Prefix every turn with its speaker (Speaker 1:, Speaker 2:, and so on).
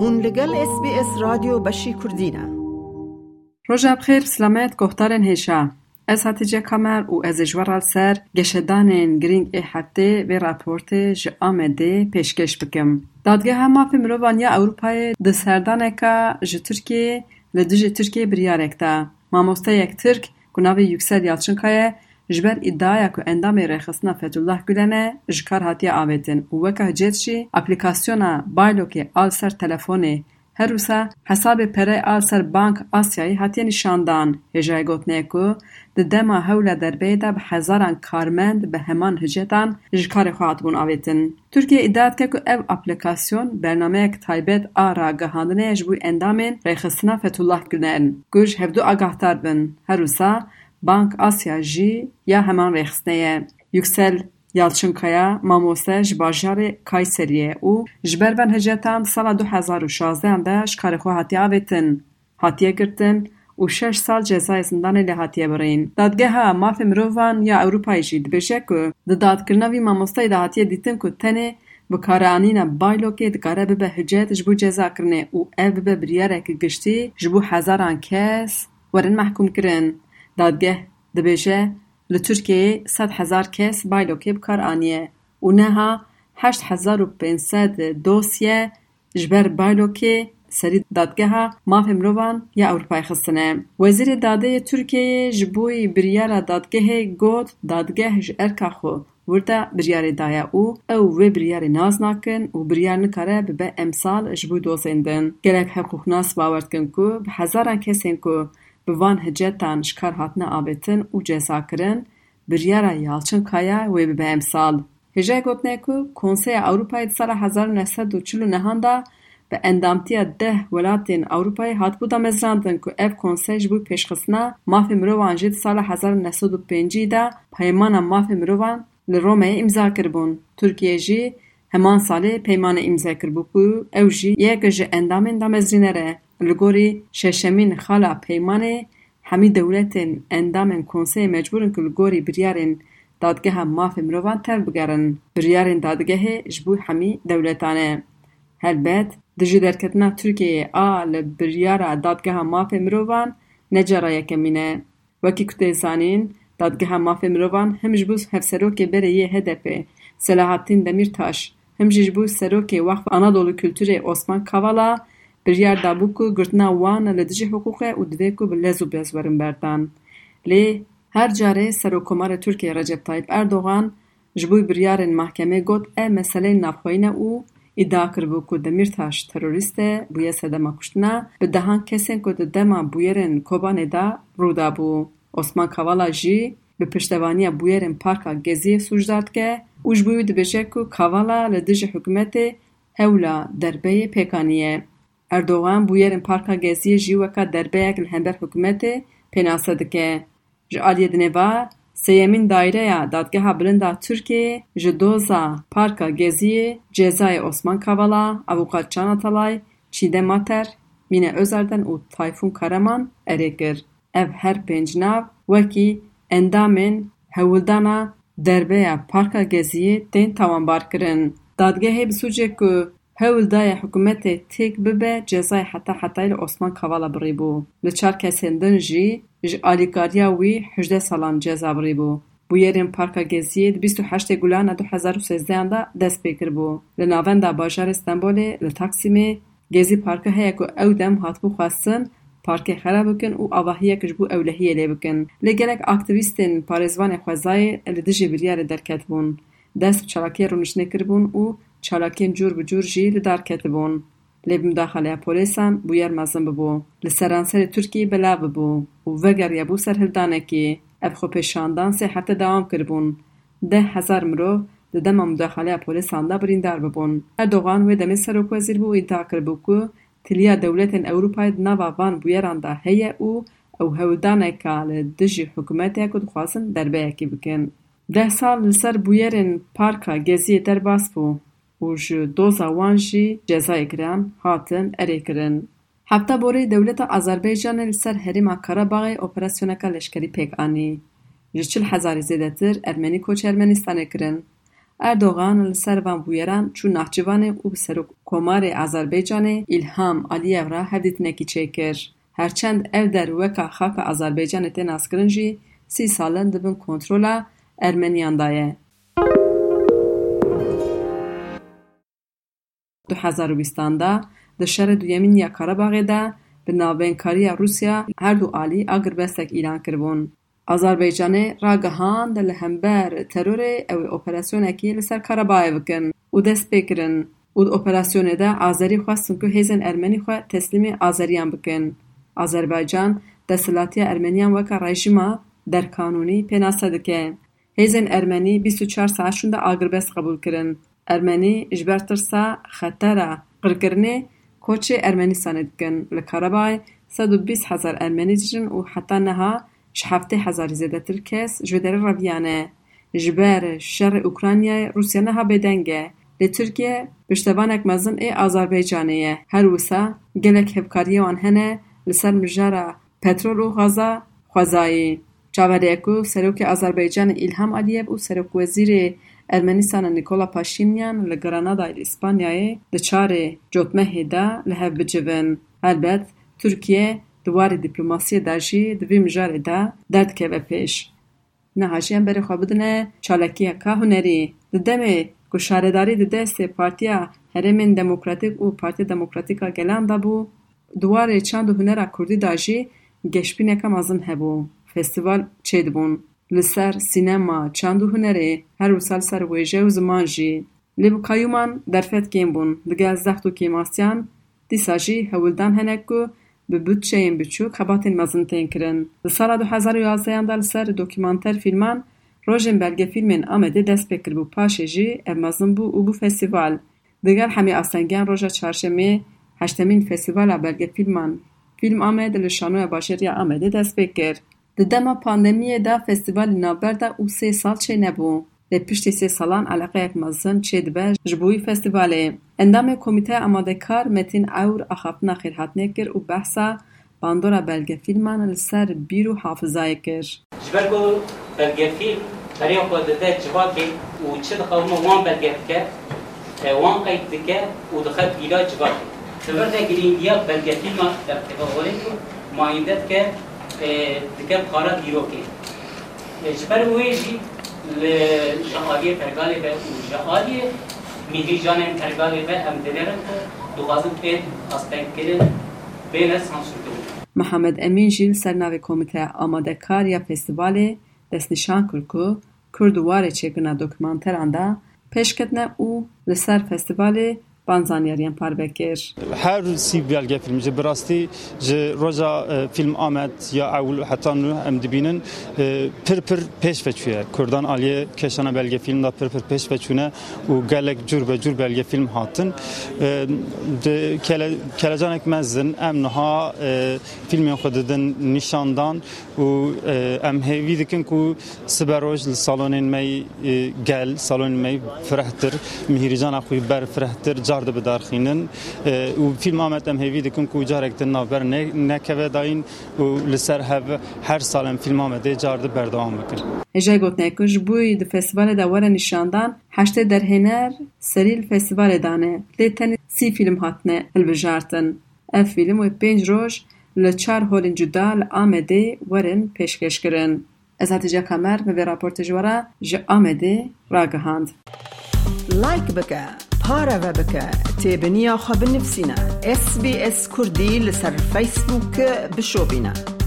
Speaker 1: هون لگل اس بی اس رادیو بشی کردینه
Speaker 2: روژا بخیر سلامت گفتارن هشا از هاتیجه کمر و از جوار سر گشدانین گرینگ ای هفته و راپورت ج آمده پیشکش بکم. دادگه هم مافی مروانیا اوروپای ده سردانه که ج ترکیه لدج ترکیه بریارک دا. ماموسته یک ترک جبر ادعایا که اندام رخصنا فتولlah گلنه جکار هاتیه آویتن و وکه جیتشی اپلیکاسیونا بایلوک آل سر روسا حساب پره آل سر بانک آسیایی هاتیه نشاندان هجای گوتنه که ده دما هولا دربه ده به هزاران کارمند به همان هجتان جکار خواهد بون آویتن. ترکیه ادعاد که که او اپلیکاسیون برنامه تایبت آرا گهاندنه جبوی اندامین رخصنا فتولlah گلنه گوش هفدو آگاهتار بن هر روسا بانک آسیا جی یا همان رخص نه یکسل یالشنکایا ماموسج بازار کایسریه او جبر و نهجتان سال 2016 اندش کار خواهد یافتن هاتی گرتن او شش سال جزای زندان لحاتی برین دادگه ها مافی مروفان یا اوروپای جید بشه که دادگر نوی ماموسای دا هاتی دیتن که تنه بکارانین بایلو که دکاره ببه هجید جبو جزا کرنه او او ببه بریاره که گشتی جبو حزاران کس ورن محکوم کرن دادگه دبیجه لطرکی صد هزار کس بایلوکی بکار آنیه. و نها هشت هزار و پینسد دوسیه جبر بایلوکی سری دادگه ها ماف یا اروپای خستنه وزیر داده ترکیه جبوی بریار دادگه گود دادگه جرکا خو. ورده بریار دایا او او و بریار ناز ناکن و بریار نکاره ببه امسال جبوی دوزندن گلک حقوق ناس باورد کن که به bi van hicetan ji kar hatine avêtin û cezakirin, biryara Yalçınkaya wê bibe emsal. Hêja gotine ku Konseya Ewropayê di sala hezar û da bi endamtiya deh welatên Ewropayê hatibû damezrandin ku ev konsey ji bo pêşxistina mafê mirovan jî di sala hezar û de peymana mafê mirovan li Romeyê imza kiribûn. Tirkiye jî heman salê peymanê imza kiribû ku ew jî yek ji endamên damezrîner e. لگوری ششمین خالا پیمانه همی دولت اندام کنسی مجبورن که لگوری بریارن دادگه هم ماف مروان تر بگرن بریارن دادگه جبو همی دولتانه هل بد دجی درکتنا ترکیه آ لبریارا دادگه هم ماف مروان نجارا یکمینه وکی دادگه هم ماف مروان همش بوز هفسرو که بره یه هدفه سلاحاتین دمیر تاش. همش سرو که وقف انادولو کلتوری اسمان کوالا بریار دابو کو گرتنا وان لدجی حقوقه او دوه کو بلیزو بیاس ورن بردان. لی هر جاره سرو کمار ترکی رجب طایب اردوغان جبوی بریارن محکمه گوت ای مسلی او ایدا کربو کو دمیرتاش تروریسته بویه سده مکشتنا به دهان کسن کو دمه بویر این کوبانه دا رو دابو. اسمان کوالا جی به پشتوانی بویر این پاکا گزی سوشدارد که او جبوی دبجه کو کوالا لدجی حکمته هولا دربه پیکانیه. Erdogan bûyerên Parka Geziyê jî weka derbeyek li hember hikûmetê pênase dike. Ji aliyê dinêva, sêyemîn Daireya Dadgeha Bilind a Tirkiyeyê ji doza Parka Geziyê cezayê Osman Kavala, Avukat Can Atalay, Çiğdem Mater, Mine Özerden û Tayfûn Karaman erê kir. Ev her pênc nav wekî endamên derbeya Parka Geziyê tên tawanbarkirin. Dadgehê bi sûcê ku هول دای حکومت تیک ببه جزای حتا حتای عثمان کوالا بری بو لچار کسین دن جی ج آلیکاریا وی حجده سالان جزا بری بو بو یرین پارکا گزید 28 گلانا 2013 دا دست بکر بو لناوان دا باجار استنبولی لتاکسیمی گزی پارکا هیکو او دم حات بو پارک خراب بکن او آواهیه کش بو اولهیه لی بکن. لگلک اکتویستین پارزوان خوزای لدجی بریار درکت بون دست چراکی رونش نکر او چالاکین جور به جیل در کته بون لب مداخله پولیسان بو یار مزن بو لسرانسر ترکی بلا بو او وگر یبو سر هلدانه کی اف خو پشاندان سه حتی دوام کربون ده هزار مرو ده دم مداخله پولیسان دا برین دار ببون اردوغان و دمی سروک وزیر بو ایتا کربو کو. تلیا دولت ان اوروپای دنا بابان بو یاران دا هیا او او هودانه کال دجی حکومتی اکو در دربه اکی بکن. ده سال لسر بویرن پارک گزی در باس بو. û ji doza wan jî cezayê kiran, hatin erêkirin. Hevta borî dewleta Azerbaycanê li ser herêma Karabaxê operasyoneka leşkerî pêk anî. Ji çil hezarê zêdetir ermenî koç Ermenistanê kirin. Erdogan li ser van bûyeran çû Nahçıvanê û bi serokkomarê Azerbaycanê İlham Aliyev ra hevdîtinekî çêkir. Herçend ev derweka xaka Azerbaycanê tê naskirin jî sî salan dibin kontrola Ermeniyan daye. 2020 ده د شر دویمین یا کاره باغې ده به نابین کاری روسیا هر دو آلی اگر بستک ایلان کربون. آزربایجانه را گهان ده لهمبر ترور او اپراسیون اکی لسر کاره باغی بکن و دست بکرن و ده اپراسیون ده آزری خواستن که هیزن ارمنی خو تسلیم آزریان بکن. آزربایجان ده سلاتی ارمنیان وکا رایشیما در کانونی پیناسه دکه. هیزن ارمنی 24 ساعت شونده آگربست قبول کرند. ارمنی جبر ترسا خطر قرقرنه کوچه ارمنی ساند کن لکارباي صد و بیست هزار ارمنی جن و حتی نه شهفت هزار زیاد ترکس جدال رفیانه جبر شر اوکراینی روسیه نه بدنگه لی ترکیه بشتبانک مزن ای آزربایجانیه هر وسا گلک هفکاری و انهن لسر مجارا پترول و غزا خوزایی. چاوه دیکو سروک آزربایجان ایلهم علیب و سروک وزیر Ermenistanê Nikola Paşinyan li Granadayê li İspanyayê di çarê cotmehê de li hev bicivin. Helbet, Tirkiye di warê dîplomasiyê de jî di vê mijarê de derdikeve pêş. Niha jî em berê xwe bidine çalakiyeka hunerî. Di demê ku şaredarî di destê Partiya Herêmên Demokratîk û Partiya Demokratîk a Gelan de bû, di warê çand û hunera Kurdî de jî geşbîneka mezin hebû. Festîval çê dibûn. Li ser sînema, çand û hunerê, her wisa li ser wêje û ziman jî. Lê bi qayûman derfet kêm bûn. Digel zext û kêmasiyan, dîsa jî hewildan hene ku bi bütçeyên biçûk hebatên mezin tên kirin. Li sala du hezar û yazdeyan de li ser dokûmanter fîlman Rojên belgefîlmên Amedê dest pê kiribû paşê jî ev mezin bû û bû festîval. Digel hemî astengiyan roja çarşemê heştemîn Festîvala Belgefîlman Fîlm Amed li Şanoya Başêriya Amedê dest pê kir. Di dema pandemiyê de festîvalê navber de û sê sal çê nebû. Lê piştî sê salan eleqeyek mezin çê dibe ji bo wî festîvalê. Endamê Komîteya Amadekar Metin Ewr axaftina xêrhatinê kir û behsa bandora belgefîlman li ser bîr û hafizayê kir.
Speaker 3: Ji ber ku belgefîlm herêya xwe dide civakê û çi dixebûna wan belge dike, wan qeyd dike û dixe bîra civakê. Li ber de girîngiya belgefîlma ev ku mayînde dike دکم قاره گیرو که چپر لجهالی پرگالی با او جهالی میگی جانم پرگالی با هم دنرم دو پید از کرد بینه سانسور دو محمد امین جیل
Speaker 2: سرناوی کمیته آماده کار یا فیستوالی دست نشان کل که کردواری چیگنا دوکمانتر انده پیشکتنه او لسر فستیوال de pêşketine û li ser festîvalê بانزانیاریان پار بکر
Speaker 4: هر سی بیالگه فیلم جه براستی جه روزا فیلم آمد یا اول حتی نو ام دبینن پر پر پیش بچویه کردان آلیه کشانه بلگه فیلم دا پر پر پیش بچونه و گلک جور به جور بلگه فیلم هاتن کلجانک مزن ام نها فیلم خود دن نشاندان و ام هیوی دکن کو سبروج لسالون می گل سالون می فرحتر مهیرجان اخوی بر فرحتر جار ده بدارخینن و فیلم آمد ام هیوی دکن کو جارک دن نوبر نکوه داین و لسر هف هر سال ام فیلم آمده جار ده بردوام بکن
Speaker 2: Ejay Gotnekuş bûyî di festîvalê de were nîşandan heştê derhêner serî li festîvalê dane. Lê tenê sî fîlm hatine hilbijartin. Ev fîlm wê pênc roj li çar holên cuda li Amedê werin pêşkêşkirin. Ez Hatice Kamer ve vê raportê ji we re ji Amedê ragihand.
Speaker 1: لایک بکە پارەوە بکە تێبنییا خە بنفسینە SسBS کوردی لەسەر فیسبووکە بشۆبینە.